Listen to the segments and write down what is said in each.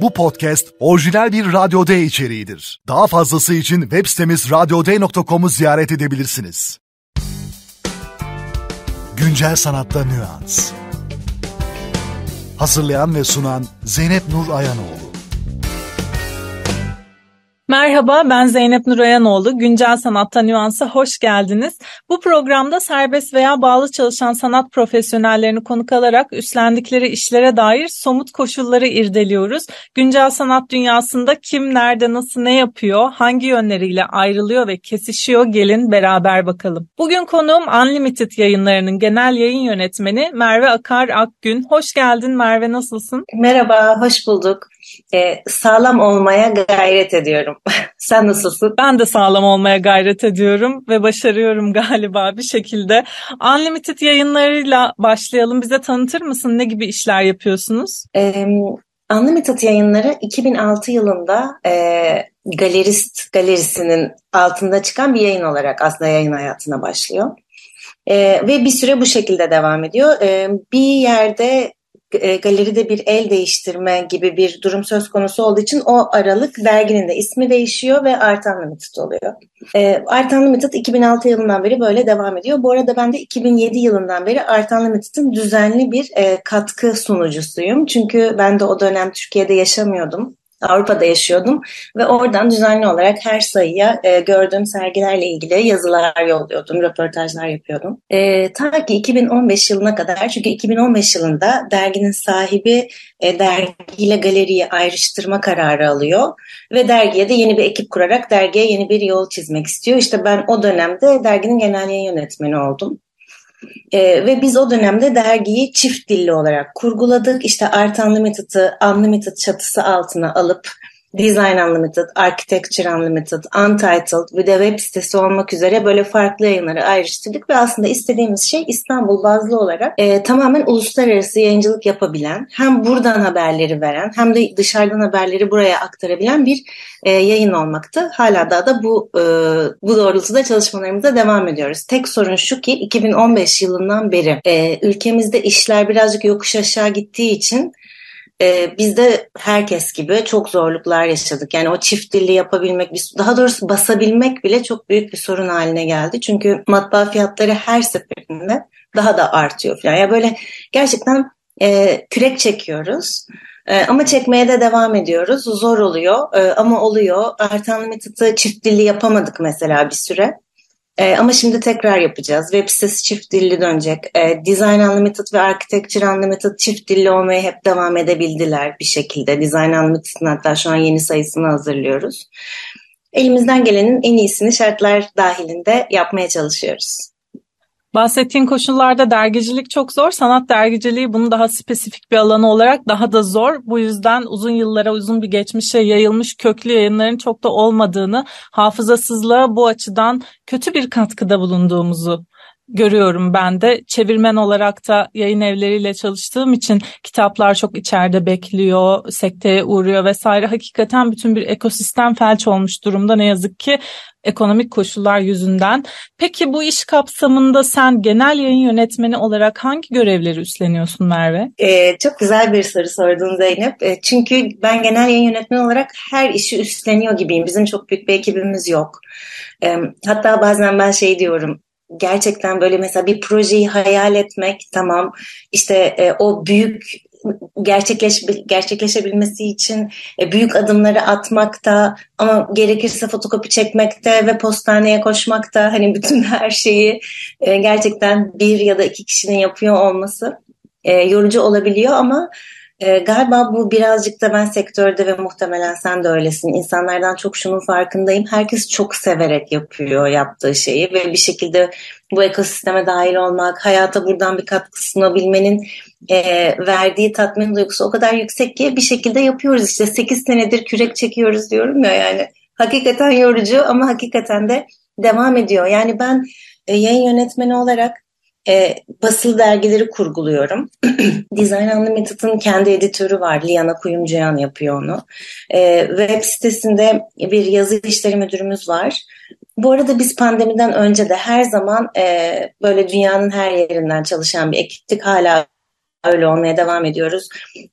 Bu podcast orijinal bir Radyo D içeriğidir. Daha fazlası için web sitemiz radyoday.com'u ziyaret edebilirsiniz. Güncel sanatta nüans. Hazırlayan ve sunan Zeynep Nur Ayanoğlu. Merhaba ben Zeynep Nurayanoğlu. Güncel Sanatta Nüans'a hoş geldiniz. Bu programda serbest veya bağlı çalışan sanat profesyonellerini konuk alarak üstlendikleri işlere dair somut koşulları irdeliyoruz. Güncel sanat dünyasında kim nerede nasıl ne yapıyor, hangi yönleriyle ayrılıyor ve kesişiyor gelin beraber bakalım. Bugün konuğum Unlimited yayınlarının genel yayın yönetmeni Merve Akar Akgün. Hoş geldin Merve nasılsın? Merhaba, hoş bulduk. Ee, sağlam olmaya gayret ediyorum. Sen nasılsın? Ben de sağlam olmaya gayret ediyorum ve başarıyorum galiba bir şekilde. Unlimited yayınlarıyla başlayalım. Bize tanıtır mısın? Ne gibi işler yapıyorsunuz? Ee, Unlimited yayınları 2006 yılında e, Galerist Galerisi'nin altında çıkan bir yayın olarak aslında yayın hayatına başlıyor. E, ve bir süre bu şekilde devam ediyor. E, bir yerde e, galeride bir el değiştirme gibi bir durum söz konusu olduğu için o aralık derginin de ismi değişiyor ve Artan Limited oluyor. E, Artan Limited 2006 yılından beri böyle devam ediyor. Bu arada ben de 2007 yılından beri Artan Limited'ın düzenli bir e, katkı sunucusuyum. Çünkü ben de o dönem Türkiye'de yaşamıyordum. Avrupa'da yaşıyordum ve oradan düzenli olarak her sayıya e, gördüğüm sergilerle ilgili yazılar yolluyordum, röportajlar yapıyordum. E, ta ki 2015 yılına kadar çünkü 2015 yılında derginin sahibi e, dergiyle galeriyi ayrıştırma kararı alıyor ve dergiye de yeni bir ekip kurarak dergiye yeni bir yol çizmek istiyor. İşte ben o dönemde derginin genel yayın yönetmeni oldum. E, ve biz o dönemde dergiyi çift dilli olarak kurguladık. İşte Art Unlimited'ı Unlimited çatısı altına alıp Design Unlimited, Architecture Unlimited, Untitled ve de web sitesi olmak üzere böyle farklı yayınları ayrıştırdık ve aslında istediğimiz şey İstanbul bazlı olarak e, tamamen uluslararası yayıncılık yapabilen, hem buradan haberleri veren hem de dışarıdan haberleri buraya aktarabilen bir e, yayın olmaktı. Hala daha da bu e, bu doğrultuda çalışmalarımıza devam ediyoruz. Tek sorun şu ki 2015 yılından beri e, ülkemizde işler birazcık yokuş aşağı gittiği için e, biz de herkes gibi çok zorluklar yaşadık. Yani o çift dilli yapabilmek, daha doğrusu basabilmek bile çok büyük bir sorun haline geldi. Çünkü matbaa fiyatları her seferinde daha da artıyor falan. Ya yani böyle gerçekten e, kürek çekiyoruz. E, ama çekmeye de devam ediyoruz. Zor oluyor e, ama oluyor. Artan Limited'ı çift dilli yapamadık mesela bir süre. E, ama şimdi tekrar yapacağız. Web sitesi çift dilli dönecek. E, Design Unlimited ve Architecture Unlimited çift dilli olmaya hep devam edebildiler bir şekilde. Design Unlimited'ın hatta şu an yeni sayısını hazırlıyoruz. Elimizden gelenin en iyisini şartlar dahilinde yapmaya çalışıyoruz. Bahsettiğin koşullarda dergicilik çok zor. Sanat dergiciliği bunun daha spesifik bir alanı olarak daha da zor. Bu yüzden uzun yıllara, uzun bir geçmişe yayılmış köklü yayınların çok da olmadığını, hafızasızlığa bu açıdan kötü bir katkıda bulunduğumuzu görüyorum ben de. Çevirmen olarak da yayın evleriyle çalıştığım için kitaplar çok içeride bekliyor, sekteye uğruyor vesaire. Hakikaten bütün bir ekosistem felç olmuş durumda ne yazık ki ekonomik koşullar yüzünden. Peki bu iş kapsamında sen genel yayın yönetmeni olarak hangi görevleri üstleniyorsun Merve? Ee, çok güzel bir soru sordun Zeynep. Ee, çünkü ben genel yayın yönetmeni olarak her işi üstleniyor gibiyim. Bizim çok büyük bir ekibimiz yok. Ee, hatta bazen ben şey diyorum gerçekten böyle mesela bir projeyi hayal etmek tamam işte e, o büyük gerçekleş gerçekleşebilmesi için e, büyük adımları atmakta ama gerekirse fotokopi çekmekte ve postaneye koşmakta hani bütün her şeyi e, gerçekten bir ya da iki kişinin yapıyor olması e, yorucu olabiliyor ama e, galiba bu birazcık da ben sektörde ve muhtemelen sen de öylesin. İnsanlardan çok şunun farkındayım. Herkes çok severek yapıyor yaptığı şeyi ve bir şekilde bu ekosisteme dahil olmak, hayata buradan bir katkı sunabilmenin e, verdiği tatmin duygusu o kadar yüksek ki bir şekilde yapıyoruz. İşte 8 senedir kürek çekiyoruz diyorum ya yani. Hakikaten yorucu ama hakikaten de devam ediyor. Yani ben e, yayın yönetmeni olarak e, basılı dergileri kurguluyorum. Design Unlimited'ın kendi editörü var. Liana Kuyumcuyan yapıyor onu. E, web sitesinde bir yazı işleri müdürümüz var. Bu arada biz pandemiden önce de her zaman e, böyle dünyanın her yerinden çalışan bir ekiptik. Hala öyle olmaya devam ediyoruz.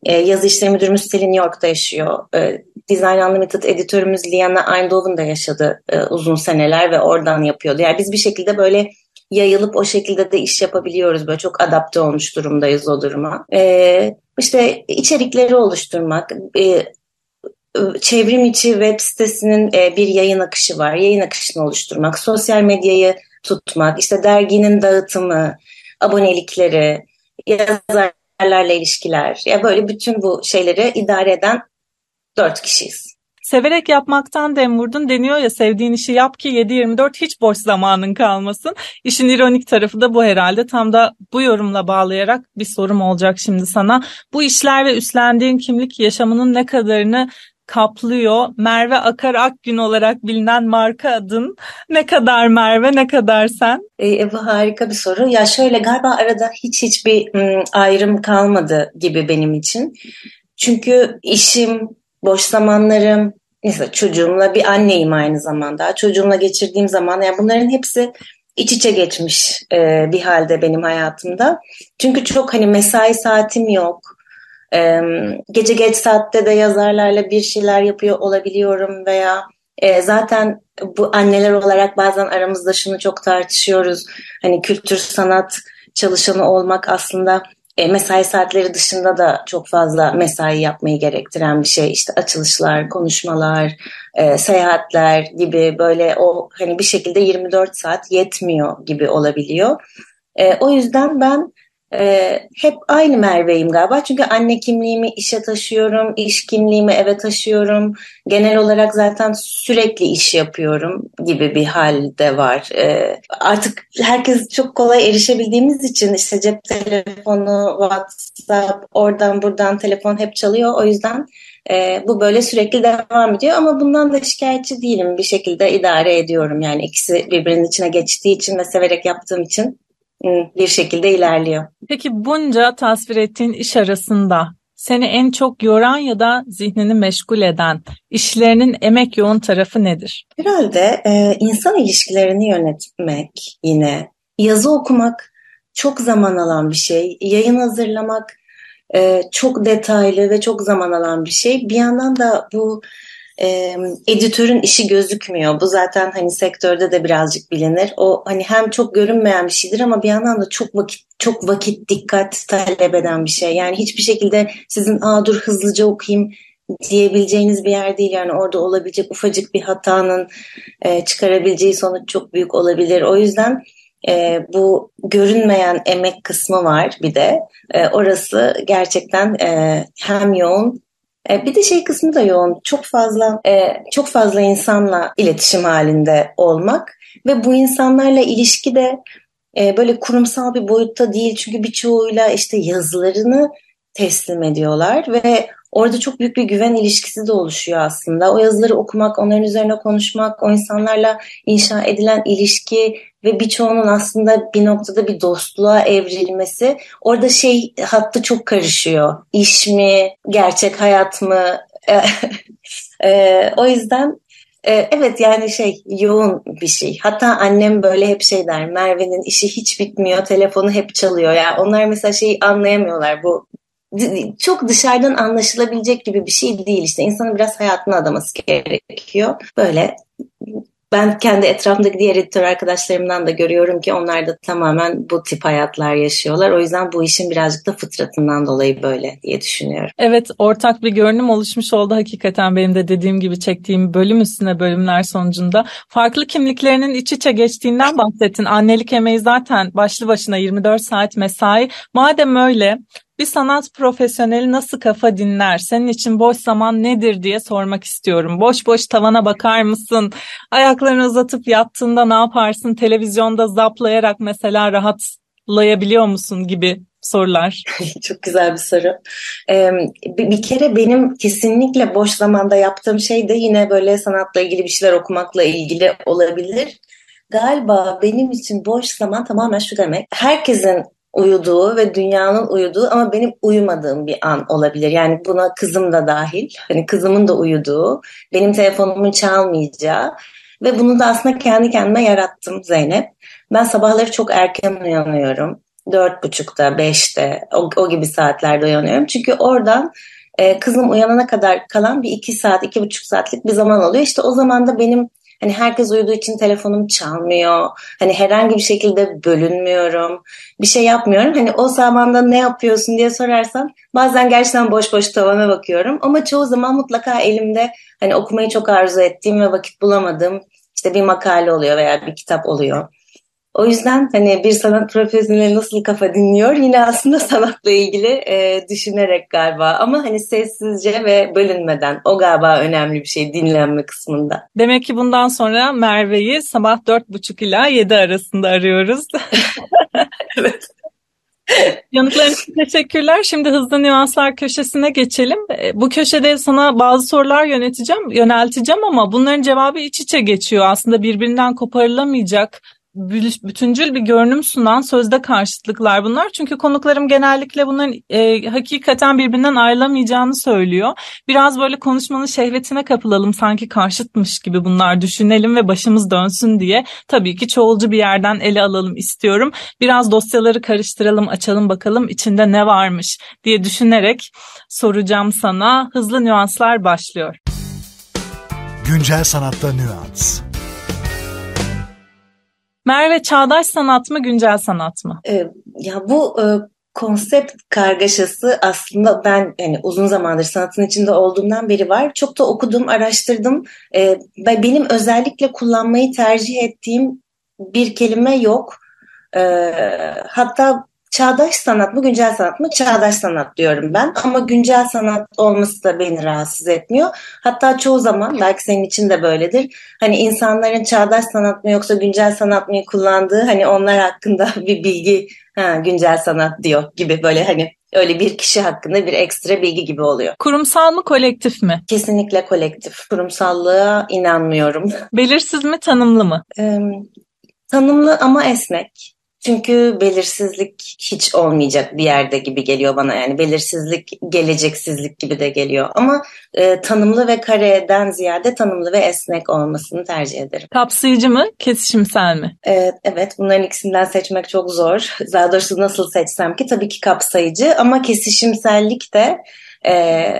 E, yazı işleri müdürümüz Selin York'ta yaşıyor. E, Design Unlimited editörümüz Liana Eindhoven'da yaşadı e, uzun seneler ve oradan yapıyordu. Yani biz bir şekilde böyle yayılıp o şekilde de iş yapabiliyoruz. Böyle çok adapte olmuş durumdayız o duruma. E, işte içerikleri oluşturmak, e, çevrim içi web sitesinin e, bir yayın akışı var. Yayın akışını oluşturmak, sosyal medyayı tutmak, işte derginin dağıtımı, abonelikleri, yazarlarla ilişkiler. Ya böyle bütün bu şeyleri idare eden dört kişiyiz. Severek yapmaktan dem vurdun deniyor ya sevdiğin işi yap ki 7-24 hiç boş zamanın kalmasın. İşin ironik tarafı da bu herhalde. Tam da bu yorumla bağlayarak bir sorum olacak şimdi sana. Bu işler ve üstlendiğin kimlik yaşamının ne kadarını kaplıyor. Merve Akar Akgün olarak bilinen marka adın. Ne kadar Merve, ne kadar sen? E, bu harika bir soru. Ya şöyle galiba arada hiç hiçbir ım, ayrım kalmadı gibi benim için. Çünkü işim, boş zamanlarım, mesela çocuğumla bir anneyim aynı zamanda. Çocuğumla geçirdiğim zaman yani bunların hepsi iç içe geçmiş e, bir halde benim hayatımda. Çünkü çok hani mesai saatim yok e, gece geç saatte de yazarlarla bir şeyler yapıyor olabiliyorum veya e, zaten bu anneler olarak bazen aramızda şunu çok tartışıyoruz. Hani kültür sanat çalışanı olmak aslında e, mesai saatleri dışında da çok fazla mesai yapmayı gerektiren bir şey. İşte açılışlar, konuşmalar, e, seyahatler gibi böyle o hani bir şekilde 24 saat yetmiyor gibi olabiliyor. E, o yüzden ben ee, hep aynı Merve'yim galiba. Çünkü anne kimliğimi işe taşıyorum, iş kimliğimi eve taşıyorum. Genel olarak zaten sürekli iş yapıyorum gibi bir halde var. Ee, artık herkes çok kolay erişebildiğimiz için işte cep telefonu, WhatsApp, oradan buradan telefon hep çalıyor. O yüzden e, bu böyle sürekli devam ediyor ama bundan da şikayetçi değilim. Bir şekilde idare ediyorum. Yani ikisi birbirinin içine geçtiği için ve severek yaptığım için bir şekilde ilerliyor. Peki bunca tasvir ettiğin iş arasında seni en çok yoran ya da zihnini meşgul eden işlerinin emek yoğun tarafı nedir? Herhalde e, insan ilişkilerini yönetmek yine. Yazı okumak çok zaman alan bir şey. Yayın hazırlamak e, çok detaylı ve çok zaman alan bir şey. Bir yandan da bu e, editörün işi gözükmüyor. Bu zaten hani sektörde de birazcık bilinir. O hani hem çok görünmeyen bir şeydir ama bir yandan da çok vakit çok vakit dikkat talep eden bir şey. Yani hiçbir şekilde sizin aa dur hızlıca okuyayım diyebileceğiniz bir yer değil. Yani orada olabilecek ufacık bir hatanın e, çıkarabileceği sonuç çok büyük olabilir. O yüzden e, bu görünmeyen emek kısmı var bir de. E, orası gerçekten e, hem yoğun e, bir de şey kısmı da yoğun. Çok fazla e, çok fazla insanla iletişim halinde olmak ve bu insanlarla ilişki de e, böyle kurumsal bir boyutta değil. Çünkü birçoğuyla işte yazılarını teslim ediyorlar ve orada çok büyük bir güven ilişkisi de oluşuyor aslında. O yazıları okumak, onların üzerine konuşmak, o insanlarla inşa edilen ilişki ve birçoğunun aslında bir noktada bir dostluğa evrilmesi orada şey hattı çok karışıyor. İş mi, gerçek hayat mı? e, o yüzden evet yani şey yoğun bir şey. Hatta annem böyle hep şey der. Merve'nin işi hiç bitmiyor, telefonu hep çalıyor. Yani onlar mesela şeyi anlayamıyorlar. Bu çok dışarıdan anlaşılabilecek gibi bir şey değil işte. İnsanın biraz hayatını adaması gerekiyor. Böyle ben kendi etrafımdaki diğer editör arkadaşlarımdan da görüyorum ki onlar da tamamen bu tip hayatlar yaşıyorlar. O yüzden bu işin birazcık da fıtratından dolayı böyle diye düşünüyorum. Evet ortak bir görünüm oluşmuş oldu hakikaten benim de dediğim gibi çektiğim bölüm üstüne bölümler sonucunda. Farklı kimliklerinin iç içe geçtiğinden bahsettin. Annelik emeği zaten başlı başına 24 saat mesai. Madem öyle bir sanat profesyoneli nasıl kafa dinler? Senin için boş zaman nedir diye sormak istiyorum. Boş boş tavana bakar mısın? Ayaklarını uzatıp yattığında ne yaparsın? Televizyonda zaplayarak mesela rahatlayabiliyor musun gibi sorular. Çok güzel bir soru. Ee, bir kere benim kesinlikle boş zamanda yaptığım şey de yine böyle sanatla ilgili bir şeyler okumakla ilgili olabilir. Galiba benim için boş zaman tamamen şu demek. Herkesin uyuduğu ve dünyanın uyuduğu ama benim uyumadığım bir an olabilir. Yani buna kızım da dahil. Hani kızımın da uyuduğu, benim telefonumun çalmayacağı ve bunu da aslında kendi kendime yarattım Zeynep. Ben sabahları çok erken uyanıyorum. dört buçukta, beşte o, o gibi saatlerde uyanıyorum. Çünkü oradan e, kızım uyanana kadar kalan bir iki saat, iki buçuk saatlik bir zaman oluyor. İşte o zaman da benim Hani herkes uyuduğu için telefonum çalmıyor. Hani herhangi bir şekilde bölünmüyorum. Bir şey yapmıyorum. Hani o zamanda ne yapıyorsun diye sorarsan bazen gerçekten boş boş tavana bakıyorum. Ama çoğu zaman mutlaka elimde hani okumayı çok arzu ettiğim ve vakit bulamadığım işte bir makale oluyor veya bir kitap oluyor. O yüzden hani bir sanat profesyoneli nasıl kafa dinliyor yine aslında sanatla ilgili e, düşünerek galiba ama hani sessizce ve bölünmeden o galiba önemli bir şey dinlenme kısmında. Demek ki bundan sonra Merve'yi sabah dört buçuk ila yedi arasında arıyoruz. evet. Yanıtların için teşekkürler. Şimdi hızlı nüanslar köşesine geçelim. E, bu köşede sana bazı sorular yöneteceğim, yönelteceğim ama bunların cevabı iç içe geçiyor. Aslında birbirinden koparılamayacak bütüncül bir görünüm sunan sözde karşıtlıklar bunlar. Çünkü konuklarım genellikle bunların e, hakikaten birbirinden ayrılamayacağını söylüyor. Biraz böyle konuşmanın şehvetine kapılalım sanki karşıtmış gibi bunlar düşünelim ve başımız dönsün diye. Tabii ki çoğulcu bir yerden ele alalım istiyorum. Biraz dosyaları karıştıralım, açalım bakalım içinde ne varmış diye düşünerek soracağım sana. Hızlı nüanslar başlıyor. Güncel sanatta nüans. Merve çağdaş sanat mı güncel sanat mı? Ee, ya bu e, konsept kargaşası aslında ben yani uzun zamandır sanatın içinde olduğumdan beri var. Çok da okudum, araştırdım. Ee, benim özellikle kullanmayı tercih ettiğim bir kelime yok. Ee, hatta Çağdaş sanat mı, güncel sanat mı? Çağdaş sanat diyorum ben. Ama güncel sanat olması da beni rahatsız etmiyor. Hatta çoğu zaman, belki senin için de böyledir. Hani insanların çağdaş sanat mı yoksa güncel sanat mı kullandığı hani onlar hakkında bir bilgi ha, güncel sanat diyor gibi böyle hani öyle bir kişi hakkında bir ekstra bilgi gibi oluyor. Kurumsal mı kolektif mi? Kesinlikle kolektif. Kurumsallığa inanmıyorum. Belirsiz mi tanımlı mı? Ee, tanımlı ama esnek. Çünkü belirsizlik hiç olmayacak bir yerde gibi geliyor bana yani belirsizlik geleceksizlik gibi de geliyor ama e, tanımlı ve kareden ziyade tanımlı ve esnek olmasını tercih ederim. Kapsayıcı mı kesişimsel mi? E, evet bunların ikisinden seçmek çok zor. Daha doğrusu nasıl seçsem ki tabii ki kapsayıcı ama kesişimsellik de e,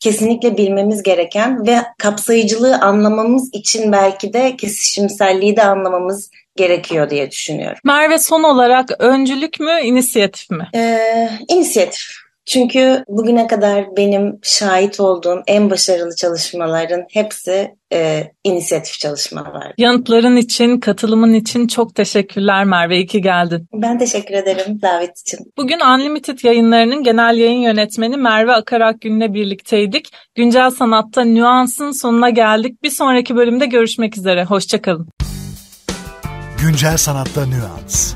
kesinlikle bilmemiz gereken ve kapsayıcılığı anlamamız için belki de kesişimselliği de anlamamız gerekiyor diye düşünüyorum. Merve son olarak öncülük mü, inisiyatif mi? Ee, inisiyatif. Çünkü bugüne kadar benim şahit olduğum en başarılı çalışmaların hepsi e, inisiyatif çalışmalar. Yanıtların için, katılımın için çok teşekkürler Merve. İyi ki geldin. Ben teşekkür ederim davet için. Bugün Unlimited yayınlarının genel yayın yönetmeni Merve Akarak Gün'le birlikteydik. Güncel Sanat'ta Nüans'ın sonuna geldik. Bir sonraki bölümde görüşmek üzere. Hoşçakalın. Güncel Sanatta Nüans